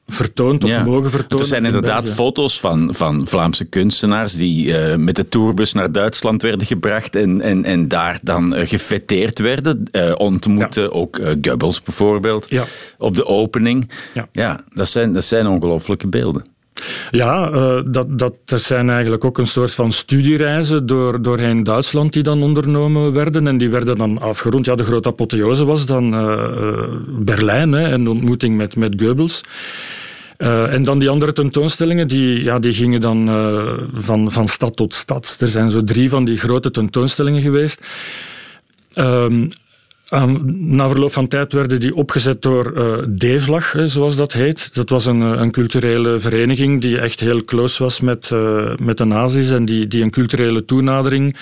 [SPEAKER 3] vertoond of ja. mogen vertonen.
[SPEAKER 1] Er zijn inderdaad in foto's van, van Vlaamse kunstenaars die uh, met de tourbus naar Duitsland werden gebracht en, en, en daar dan uh, gefeteerd werden. Uh, ontmoeten ja. ook Goebbels bijvoorbeeld
[SPEAKER 3] ja.
[SPEAKER 1] op de opening. Ja, dat zijn, dat zijn ongelooflijke beelden.
[SPEAKER 3] Ja, uh, dat, dat, er zijn eigenlijk ook een soort van studiereizen door, doorheen Duitsland die dan ondernomen werden. En die werden dan afgerond. Ja, de grote apotheose was dan uh, Berlijn hè, en de ontmoeting met, met Goebbels. En dan die andere tentoonstellingen, die, ja, die gingen dan van, van stad tot stad. Er zijn zo drie van die grote tentoonstellingen geweest. Um, na verloop van tijd werden die opgezet door uh, D-vlag, zoals dat heet. Dat was een, een, culturele vereniging die echt heel close was met, uh, met de nazi's en die, die een culturele toenadering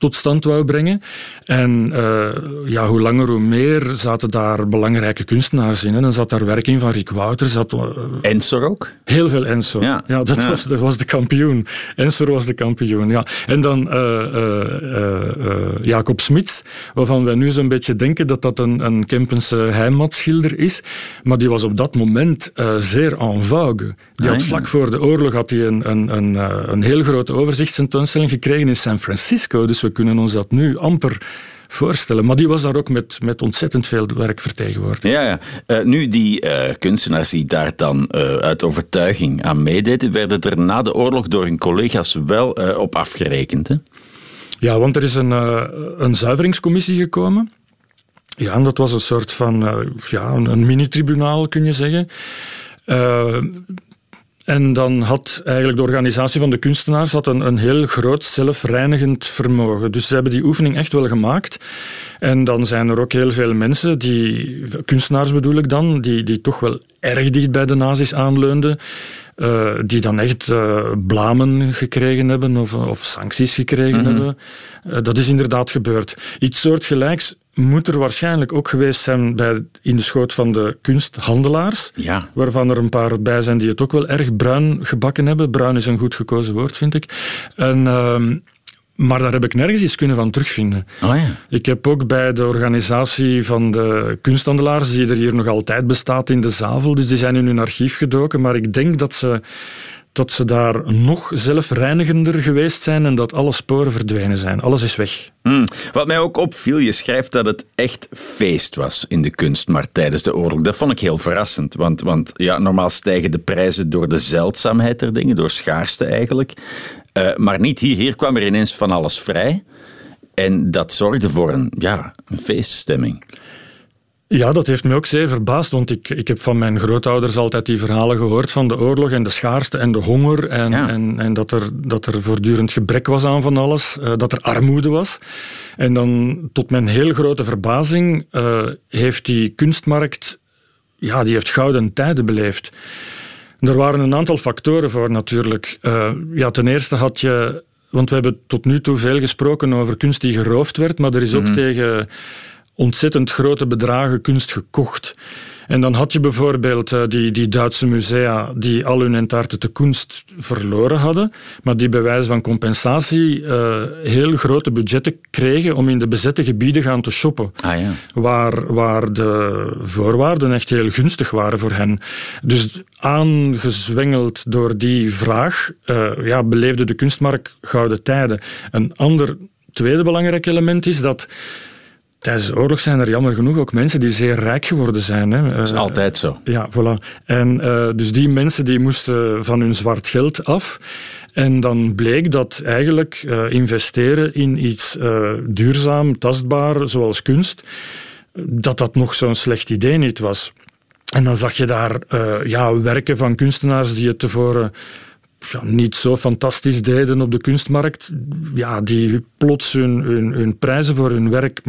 [SPEAKER 3] tot stand wou brengen. En uh, ja, hoe langer hoe meer zaten daar belangrijke kunstenaars in. En dan zat daar werk in van Rick Wouter. Zat, uh,
[SPEAKER 1] Ensor ook?
[SPEAKER 3] Heel veel Ensor. Ja, ja dat, ja. Was, dat was de kampioen. Ensor was de kampioen, ja. En dan uh, Jacob Smits, waarvan wij nu zo'n beetje denken dat dat een, een Kempense heimatschilder is. Maar die was op dat moment zeer en vogue. Die had vlak voor de oorlog had hij een, een, een, een heel grote overzichtstentoonstelling gekregen in San Francisco. Dus we we kunnen ons dat nu amper voorstellen. Maar die was daar ook met, met ontzettend veel werk vertegenwoordigd.
[SPEAKER 1] Ja, ja. Uh, nu, die uh, kunstenaars die daar dan uh, uit overtuiging aan meededen, werden er na de oorlog door hun collega's wel op afgerekend. Hè?
[SPEAKER 3] Ja, want er is een, een zuiveringscommissie gekomen. Ja, en dat was een soort van ja, een mini-tribunaal, kun je zeggen. En dan had eigenlijk de organisatie van de kunstenaars had een, een heel groot zelfreinigend vermogen. Dus ze hebben die oefening echt wel gemaakt. En dan zijn er ook heel veel mensen, die, kunstenaars bedoel ik dan, die, die toch wel erg dicht bij de nazi's aanleunden. Uh, die dan echt uh, blamen gekregen hebben of, of sancties gekregen mm -hmm. hebben. Uh, dat is inderdaad gebeurd. Iets soortgelijks moet er waarschijnlijk ook geweest zijn bij, in de schoot van de kunsthandelaars.
[SPEAKER 1] Ja.
[SPEAKER 3] Waarvan er een paar bij zijn die het ook wel erg bruin gebakken hebben. Bruin is een goed gekozen woord, vind ik. En, uh, maar daar heb ik nergens iets kunnen van terugvinden.
[SPEAKER 1] Oh ja.
[SPEAKER 3] Ik heb ook bij de organisatie van de kunsthandelaars, die er hier nog altijd bestaat in de Zavel, dus die zijn in hun archief gedoken, maar ik denk dat ze dat ze daar nog zelfreinigender geweest zijn en dat alle sporen verdwenen zijn. Alles is weg.
[SPEAKER 1] Hmm. Wat mij ook opviel, je schrijft dat het echt feest was in de kunst, maar tijdens de oorlog. Dat vond ik heel verrassend, want, want ja, normaal stijgen de prijzen door de zeldzaamheid der dingen, door schaarste eigenlijk. Uh, maar niet hier. Hier kwam er ineens van alles vrij. En dat zorgde voor een, ja, een feeststemming.
[SPEAKER 3] Ja, dat heeft me ook zeer verbaasd, want ik, ik heb van mijn grootouders altijd die verhalen gehoord van de oorlog en de schaarste en de honger en,
[SPEAKER 1] ja.
[SPEAKER 3] en, en dat, er, dat er voortdurend gebrek was aan van alles, uh, dat er armoede was. En dan tot mijn heel grote verbazing uh, heeft die kunstmarkt, ja, die heeft gouden tijden beleefd. Er waren een aantal factoren voor natuurlijk. Uh, ja, ten eerste had je, want we hebben tot nu toe veel gesproken over kunst die geroofd werd, maar er is ook mm -hmm. tegen ontzettend grote bedragen kunst gekocht. En dan had je bijvoorbeeld uh, die, die Duitse musea die al hun entartete kunst verloren hadden, maar die bij wijze van compensatie uh, heel grote budgetten kregen om in de bezette gebieden gaan te shoppen.
[SPEAKER 1] Ah, ja.
[SPEAKER 3] waar, waar de voorwaarden echt heel gunstig waren voor hen. Dus aangezwengeld door die vraag uh, ja, beleefde de kunstmarkt gouden tijden. Een ander tweede belangrijk element is dat Tijdens de oorlog zijn er jammer genoeg ook mensen die zeer rijk geworden zijn. Hè.
[SPEAKER 1] Dat is uh, altijd zo.
[SPEAKER 3] Ja, voilà. En uh, dus die mensen die moesten van hun zwart geld af. En dan bleek dat eigenlijk uh, investeren in iets duurzaam, tastbaar, zoals kunst, dat dat nog zo'n slecht idee niet was. En dan zag je daar ja, werken van kunstenaars die het tevoren ja, niet zo fantastisch deden op de kunstmarkt, ja, die plots hun, hun, hun prijzen voor hun werk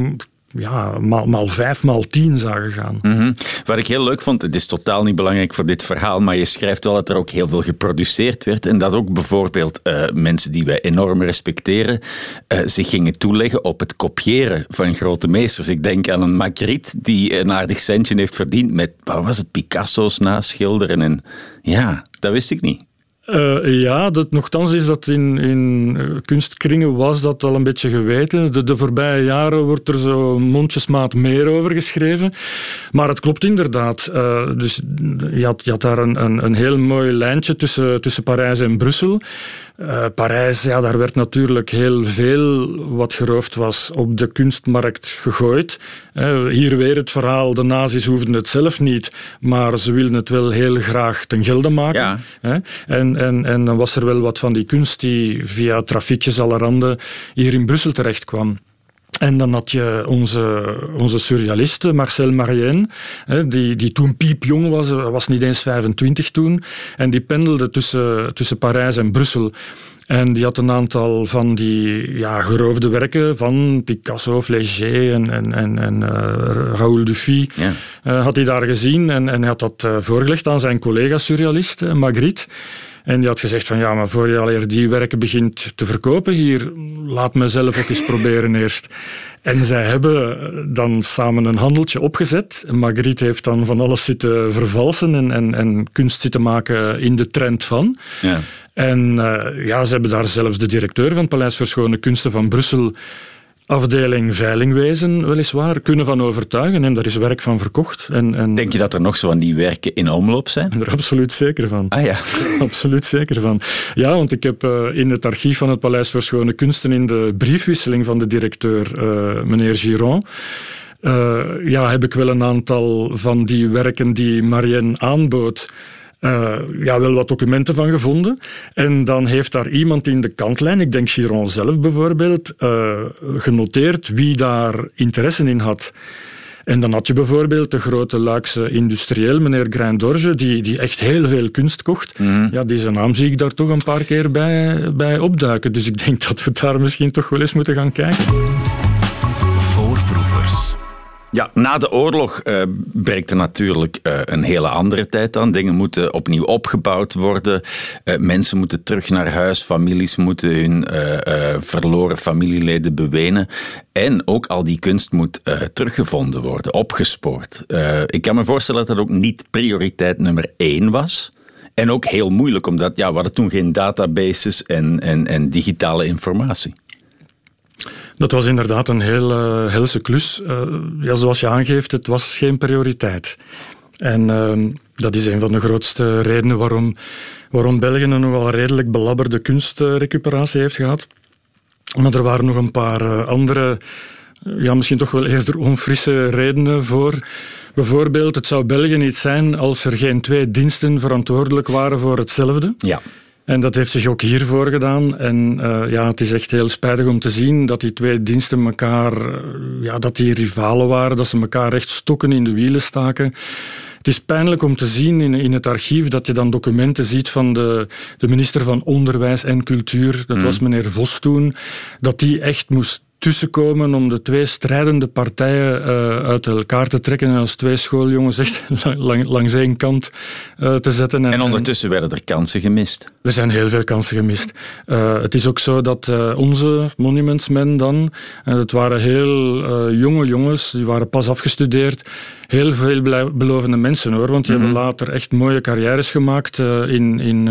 [SPEAKER 3] ja, maal, maal vijf, maal tien zagen gaan.
[SPEAKER 1] -hmm. Wat ik heel leuk vond, het is totaal niet belangrijk voor dit verhaal, maar je schrijft wel dat er ook heel veel geproduceerd werd en dat ook bijvoorbeeld uh, mensen die wij enorm respecteren uh, zich gingen toeleggen op het kopiëren van grote meesters. Ik denk aan een Magritte die een aardig centje heeft verdiend met, wat was het, Picasso's naschilderen en ja, dat wist ik niet.
[SPEAKER 3] Uh, ja, dat, nogthans is dat in, in kunstkringen was dat al een beetje geweten. De, de voorbije jaren wordt er zo mondjesmaat meer over geschreven. Maar het klopt inderdaad. Uh, dus je had, je had daar een, een, een heel mooi lijntje tussen, tussen Parijs en Brussel. Uh, Parijs, ja, daar werd natuurlijk heel veel wat geroofd was op de kunstmarkt gegooid. Uh, hier weer het verhaal, de nazi's hoefden het zelf niet, maar ze wilden het wel heel graag ten gelde maken.
[SPEAKER 1] Ja.
[SPEAKER 3] Uh, en, en, en dan was er wel wat van die kunst die via trafiekjes allerhande hier in Brussel terecht kwam. En dan had je onze, onze surrealiste Marcel Marien, die, die toen piepjong was, was niet eens 25 toen. En die pendelde tussen, tussen Parijs en Brussel. En die had een aantal van die ja, geroofde werken van Picasso Léger en, en, en, en uh, Raoul Dufy.
[SPEAKER 1] Ja.
[SPEAKER 3] Uh, had hij daar gezien en, en hij had dat voorgelegd aan zijn collega surrealist, Magritte. En die had gezegd van ja, maar voor je al die werken begint te verkopen hier, laat me zelf ook eens proberen eerst. En zij hebben dan samen een handeltje opgezet. Marguerite heeft dan van alles zitten vervalsen en, en, en kunst zitten maken in de trend van.
[SPEAKER 1] Ja.
[SPEAKER 3] En uh, ja, ze hebben daar zelfs de directeur van het Paleis voor Schone Kunsten van Brussel afdeling veilingwezen weliswaar kunnen van overtuigen en daar is werk van verkocht. En, en
[SPEAKER 1] Denk je dat er nog zo van die werken in omloop zijn?
[SPEAKER 3] Ik <laughs> ben er absoluut zeker van.
[SPEAKER 1] Ah ja. <laughs>
[SPEAKER 3] absoluut zeker van. Ja, want ik heb uh, in het archief van het Paleis voor Schone Kunsten in de briefwisseling van de directeur, uh, meneer Giron, uh, ja, heb ik wel een aantal van die werken die Marianne aanbood uh, ja, wel wat documenten van gevonden. En dan heeft daar iemand in de kantlijn, ik denk Chiron zelf bijvoorbeeld, uh, genoteerd wie daar interesse in had. En dan had je bijvoorbeeld de grote Luikse industrieel, meneer Greindorge, die, die echt heel veel kunst kocht.
[SPEAKER 1] Mm.
[SPEAKER 3] Ja, die zijn naam zie ik daar toch een paar keer bij, bij opduiken. Dus ik denk dat we daar misschien toch wel eens moeten gaan kijken.
[SPEAKER 1] Ja, na de oorlog uh, er natuurlijk uh, een hele andere tijd aan. Dingen moeten opnieuw opgebouwd worden. Uh, mensen moeten terug naar huis. Families moeten hun verloren familieleden bewenen. En ook al die kunst moet teruggevonden worden, opgespoord. ik kan me voorstellen dat dat ook niet prioriteit nummer één was. En ook heel moeilijk, omdat ja, we toen geen databases en, en, en digitale informatie.
[SPEAKER 3] Dat was inderdaad een heel uh, helse klus. Uh, ja, zoals je aangeeft, het was geen prioriteit. En uh, dat is een van de grootste redenen waarom, waarom België een nogal redelijk belabberde kunstrecuperatie heeft gehad. Maar er waren nog een paar andere, ja, misschien toch wel eerder onfrisse redenen voor. Bijvoorbeeld, het zou België niet zijn als er geen twee diensten verantwoordelijk waren voor hetzelfde.
[SPEAKER 1] Ja.
[SPEAKER 3] En dat heeft zich ook hiervoor gedaan. En uh, ja, het is echt heel spijtig om te zien dat die twee diensten elkaar, uh, ja, dat die rivalen waren, dat ze elkaar echt stokken in de wielen staken. Het is pijnlijk om te zien in, in het archief dat je dan documenten ziet van de, de minister van Onderwijs en Cultuur, dat mm. was meneer Vos toen, dat die echt moest tussenkomen om de twee strijdende partijen uh, uit elkaar te trekken en als twee schooljongens echt <laughs> lang, langs één kant uh, te zetten.
[SPEAKER 1] En, en ondertussen werden er kansen gemist.
[SPEAKER 3] Er zijn heel veel kansen gemist. Uh, het is ook zo dat onze monumentsmen dan, het waren heel jonge jongens, die waren pas afgestudeerd, heel veel belovende mensen hoor, want die hebben mhm. later echt mooie carrières gemaakt in, in,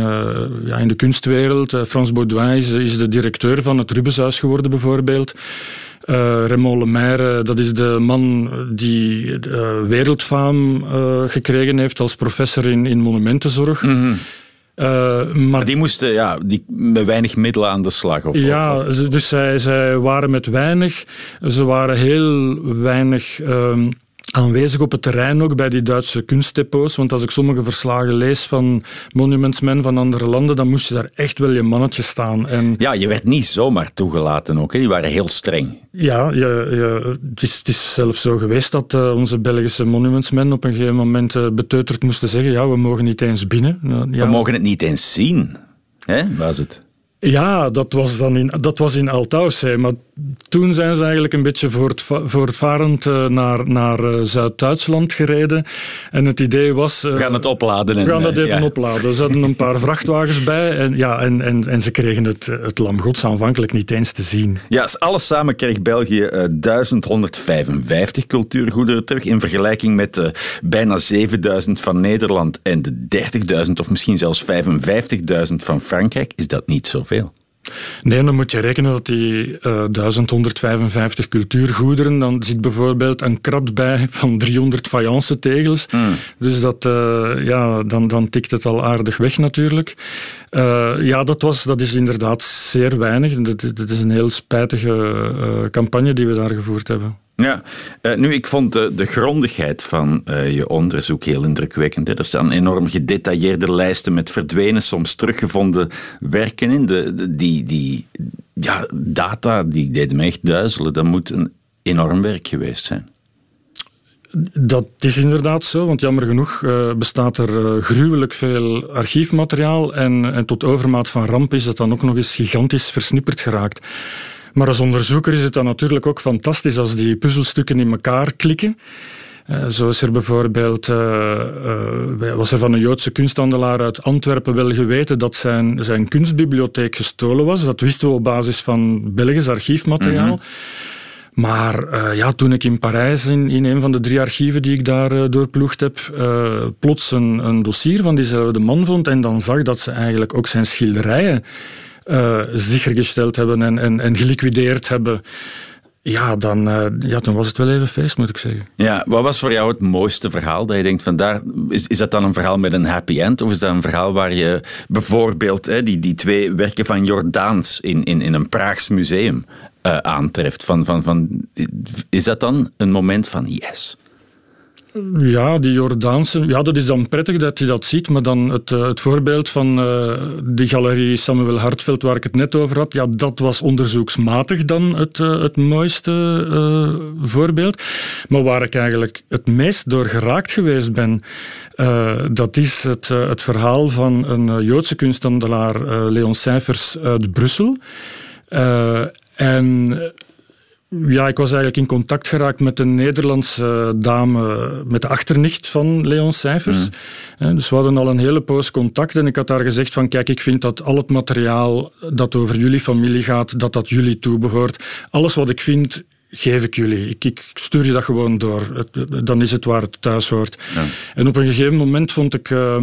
[SPEAKER 3] ja, in de kunstwereld. Frans Baudouin is, is de directeur van het Rubenshuis geworden bijvoorbeeld. Raymond Lemaire, dat is de man die wereldfaam gekregen heeft als professor in, in monumentenzorg.
[SPEAKER 1] Mm maar die moesten ja, die, met weinig middelen aan de slag? Of,
[SPEAKER 3] ja,
[SPEAKER 1] of,
[SPEAKER 3] dus zij, zij waren met weinig. Ze waren heel weinig... Ehm, aanwezig op het terrein ook bij die Duitse kunstdepots. Want als ik sommige verslagen lees van monumentsmen van andere landen, dan moest je daar echt wel je mannetje staan. En
[SPEAKER 1] ja, je werd niet zomaar toegelaten ook. Hè? Die waren heel streng.
[SPEAKER 3] Ja, je, het, is, het, is, zelfs zo geweest dat uh, onze Belgische monumentsmen op een gegeven moment uh, beteuterd moesten zeggen ja, we mogen niet eens binnen.
[SPEAKER 1] Ja. We mogen het niet eens zien. Hè, was het?
[SPEAKER 3] Ja, dat was, dan in, dat was in Altaussee. Maar toen zijn ze eigenlijk een beetje voortvarend eh, naar, naar eh, Zuid-Duitsland gereden. En het idee was...
[SPEAKER 1] we gaan het opladen.
[SPEAKER 3] we gaan het even opladen. Ze hadden een paar <laughs> vrachtwagens bij. En, ja, en, en, en ze kregen het, het Lam Gods aanvankelijk niet eens te zien.
[SPEAKER 1] Ja, alles samen kreeg België 1155 cultuurgoederen terug. In vergelijking met bijna 7000 van Nederland en de 30.000 of misschien zelfs 55.000 van Frankrijk is dat niet
[SPEAKER 3] Nee, dan moet je rekenen dat die uh, eh, 1155 cultuurgoederen, dan zit bijvoorbeeld een krat bij van 300 fayence tegels. Hmm. Dus dat, uh, ja, dan, dan tikt het al aardig weg natuurlijk. Uh, ja, dat, was, dat is inderdaad zeer weinig. Het is een heel spijtige campagne die we daar gevoerd hebben.
[SPEAKER 1] Ja, uh, nu ik vond de, grondigheid van uh, je onderzoek heel indrukwekkend. Er staan enorm gedetailleerde lijsten met verdwenen, soms teruggevonden werken in. De, die die ja, data die deden me echt duizelen. Dat moet een enorm werk geweest zijn.
[SPEAKER 3] Dat is inderdaad zo, want jammer genoeg uh, bestaat er gruwelijk veel archiefmateriaal en, en tot overmaat van ramp is dat dan ook nog eens gigantisch versnipperd geraakt. Maar als onderzoeker is het dan natuurlijk ook fantastisch als die puzzelstukken in elkaar klikken. Uh, zo is er bijvoorbeeld, uh, uh, was er van een Joodse kunsthandelaar uit Antwerpen wel geweten dat zijn, zijn kunstbibliotheek gestolen was. Dat wisten we op basis van Belgisch archiefmateriaal. Mhm. Maar ja, toen ik in Parijs in, in een van de drie archieven die ik daar doorploegd heb, plots een, een dossier van diezelfde man vond en dan zag dat ze eigenlijk ook zijn schilderijen uh, gesteld hebben en, en, en geliquideerd hebben. Ja, dan, uh, ja, dan was het wel even feest, moet ik zeggen.
[SPEAKER 1] Ja, wat was voor jou het mooiste verhaal? Dat je denkt van daar, is, is dat dan een verhaal met een happy end? Of is dat een verhaal waar je bijvoorbeeld hè, die, die twee werken van Jordaans in, in, in een Praags museum uh, aantreft? Van, van, van, is dat dan een moment van yes?
[SPEAKER 3] Ja, die Jordaanse. Ja, dat is dan prettig dat je dat ziet. Maar dan het, eh, het voorbeeld van uh, die galerie Samuel Hartveld, waar ik het net over had, ja, dat was onderzoeksmatig dan het, uh, het mooiste voorbeeld. Maar waar ik eigenlijk het meest door geraakt geweest ben, dat is het, het verhaal van een Joodse kunsthandelaar, Leon Cijfers uit Brussel. en ja, ik was eigenlijk in contact geraakt met een Nederlandse dame, met de achternicht van Leon Cijfers. Mm. Dus we hadden al een hele poos contact en ik had daar gezegd van kijk, ik vind dat al het materiaal dat over jullie familie gaat, dat dat jullie toebehoort. Alles wat ik vind, geef ik jullie. Ik, ik, stuur je dat gewoon door. dan is het waar het thuis hoort. Ja. En op een gegeven moment vond ik... Uh,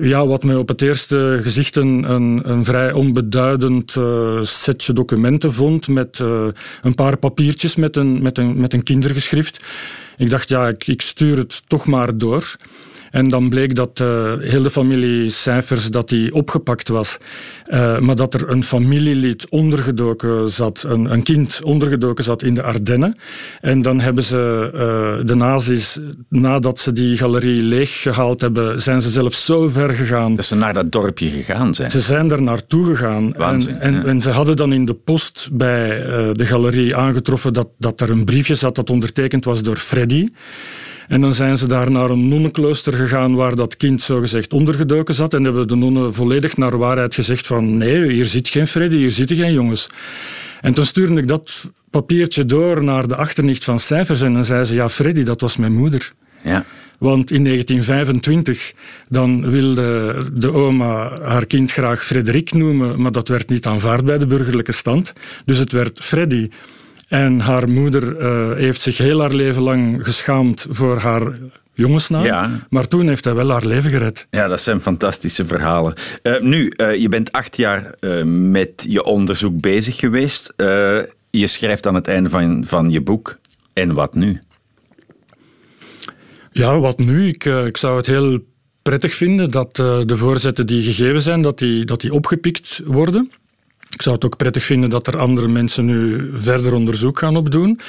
[SPEAKER 3] ja, wat mij op het eerste gezicht een, een, vrij onbeduidend uh, setje documenten vond met uh, een paar papiertjes met een, met, een, met een kindergeschrift. Ik dacht, ja, ik, ik stuur het toch maar door. En dan bleek dat heel de familie cijfers dat die opgepakt was. Uh, maar dat er een familielid ondergedoken zat, een, een, kind ondergedoken zat in de Ardennen. En dan hebben ze uh, de nazi's, nadat ze die galerie leeggehaald hebben, zijn ze zelfs zo ver gegaan.
[SPEAKER 1] Dat ze naar dat dorpje gegaan zijn.
[SPEAKER 3] Ze zijn er naartoe gegaan.
[SPEAKER 1] Waanzin,
[SPEAKER 3] en, en, en, ze hadden dan in de post bij de galerie aangetroffen dat, dat er een briefje zat dat ondertekend was door Freddy. En dan zijn ze daar naar een nonnenklooster gegaan waar dat kind zogezegd ondergedoken zat. En hebben de nonnen volledig naar waarheid gezegd van nee, hier zit geen Freddy, hier zitten geen jongens. En toen stuurde ik dat papiertje door naar de achternicht van cijfers en dan zei ze, ja Freddy, dat was mijn moeder.
[SPEAKER 1] Ja.
[SPEAKER 3] Want in 1925 dan wilde de oma haar kind graag Frederik noemen, maar dat werd niet aanvaard bij de burgerlijke stand. Dus het werd Freddy. En haar moeder heeft zich heel haar leven lang geschaamd voor haar jongensnaam. Ja. Maar toen heeft hij wel haar leven gered.
[SPEAKER 1] Ja, dat zijn fantastische verhalen. nu, je bent acht jaar met je onderzoek bezig geweest. je schrijft aan het einde van, van je boek. En wat nu?
[SPEAKER 3] Ja, wat nu? Ik, ik zou het heel prettig vinden dat de voorzetten die gegeven zijn, dat die, dat die opgepikt worden. Ik zou het ook prettig vinden dat er andere mensen nu verder onderzoek gaan opdoen.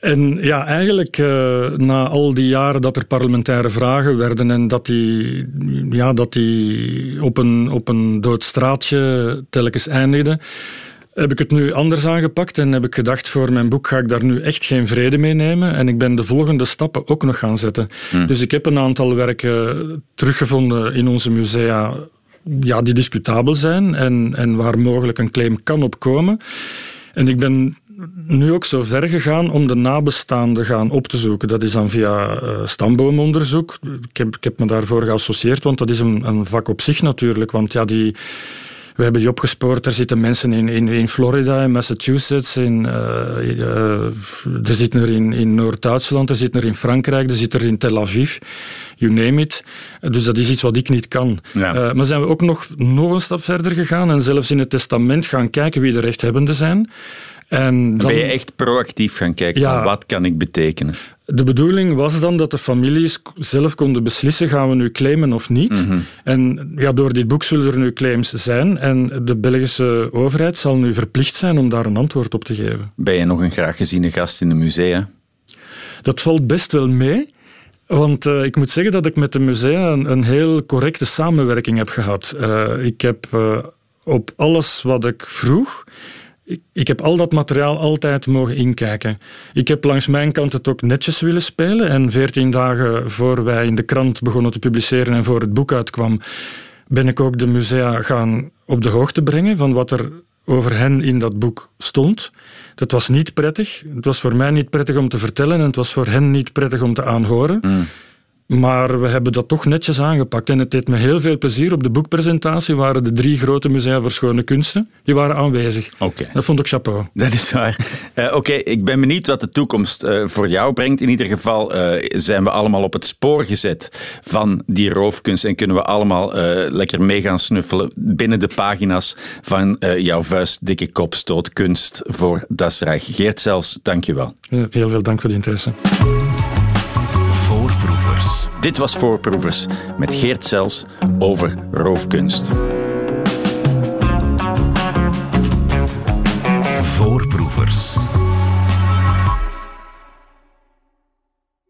[SPEAKER 3] En ja, eigenlijk uh, na al die jaren dat er parlementaire vragen werden en dat die, ja, dat die op, een, op een dood straatje telkens eindigden, heb ik het nu anders aangepakt en heb ik gedacht voor mijn boek ga ik daar nu echt geen vrede mee nemen en ik ben de volgende stappen ook nog gaan zetten. Hmm. Dus ik heb een aantal werken teruggevonden in onze musea ja, die discutabel zijn en, en waar mogelijk een claim kan opkomen. En ik ben nu ook zo ver gegaan om de nabestaanden gaan op te zoeken. Dat is dan via uh, stamboomonderzoek. Ik heb, ik heb me daarvoor geassocieerd, want dat is een, een vak op zich natuurlijk. Want ja, die we hebben die opgespoord. Er zitten mensen in, in, in Florida, in Massachusetts, in, uh, uh, er zitten er in, in Noord-Duitsland, er zitten er in Frankrijk, er zitten er in Tel Aviv. You name it. Dus dat is iets wat ik niet kan. Ja. maar zijn we ook nog, nog een stap verder gegaan en zelfs in het testament gaan kijken wie de rechthebbenden zijn.
[SPEAKER 1] En dan, ben je echt proactief gaan kijken ja, wat kan ik betekenen?
[SPEAKER 3] De bedoeling was dan dat de families zelf konden beslissen, gaan we nu claimen of niet. Mhm. En ja, door dit boek zullen er nu claims zijn en de Belgische overheid zal nu verplicht zijn om daar een antwoord op te geven.
[SPEAKER 1] Ben je nog een graag geziene gast in de musea?
[SPEAKER 3] Dat valt best wel mee. Want uh, ik moet zeggen dat ik met de musea een, een heel correcte samenwerking heb gehad. Uh, ik heb uh, op alles wat ik vroeg, ik, heb al dat materiaal altijd mogen inkijken. Ik heb langs mijn kant het ook netjes willen spelen. En veertien dagen voor wij in de krant begonnen te publiceren en voor het boek uitkwam, ben ik ook de musea gaan op de hoogte brengen van wat er over hen in dat boek stond. Dat was niet prettig. Het was voor mij niet prettig om te vertellen en het was voor hen niet prettig om te aanhoren. Mm. Maar we hebben dat toch netjes aangepakt. En het deed me heel veel plezier. Op de boekpresentatie waren de drie grote musea voor schone kunsten. Die waren aanwezig.
[SPEAKER 1] Okay.
[SPEAKER 3] Dat vond ik chapeau.
[SPEAKER 1] Dat is waar. Uh, Oké, ik ben benieuwd wat de toekomst uh, voor jou brengt. In ieder geval uh, zijn we allemaal op het spoor gezet van die roofkunst. En kunnen we allemaal lekker mee gaan snuffelen binnen de pagina's van jouw vuistdikke kopstoot kunst voor Das Reich. Geert Zelfs, dank je wel.
[SPEAKER 3] Heel veel dank voor de interesse.
[SPEAKER 1] Dit was Voorproevers met Geert Zels over roofkunst.
[SPEAKER 2] Voorproevers.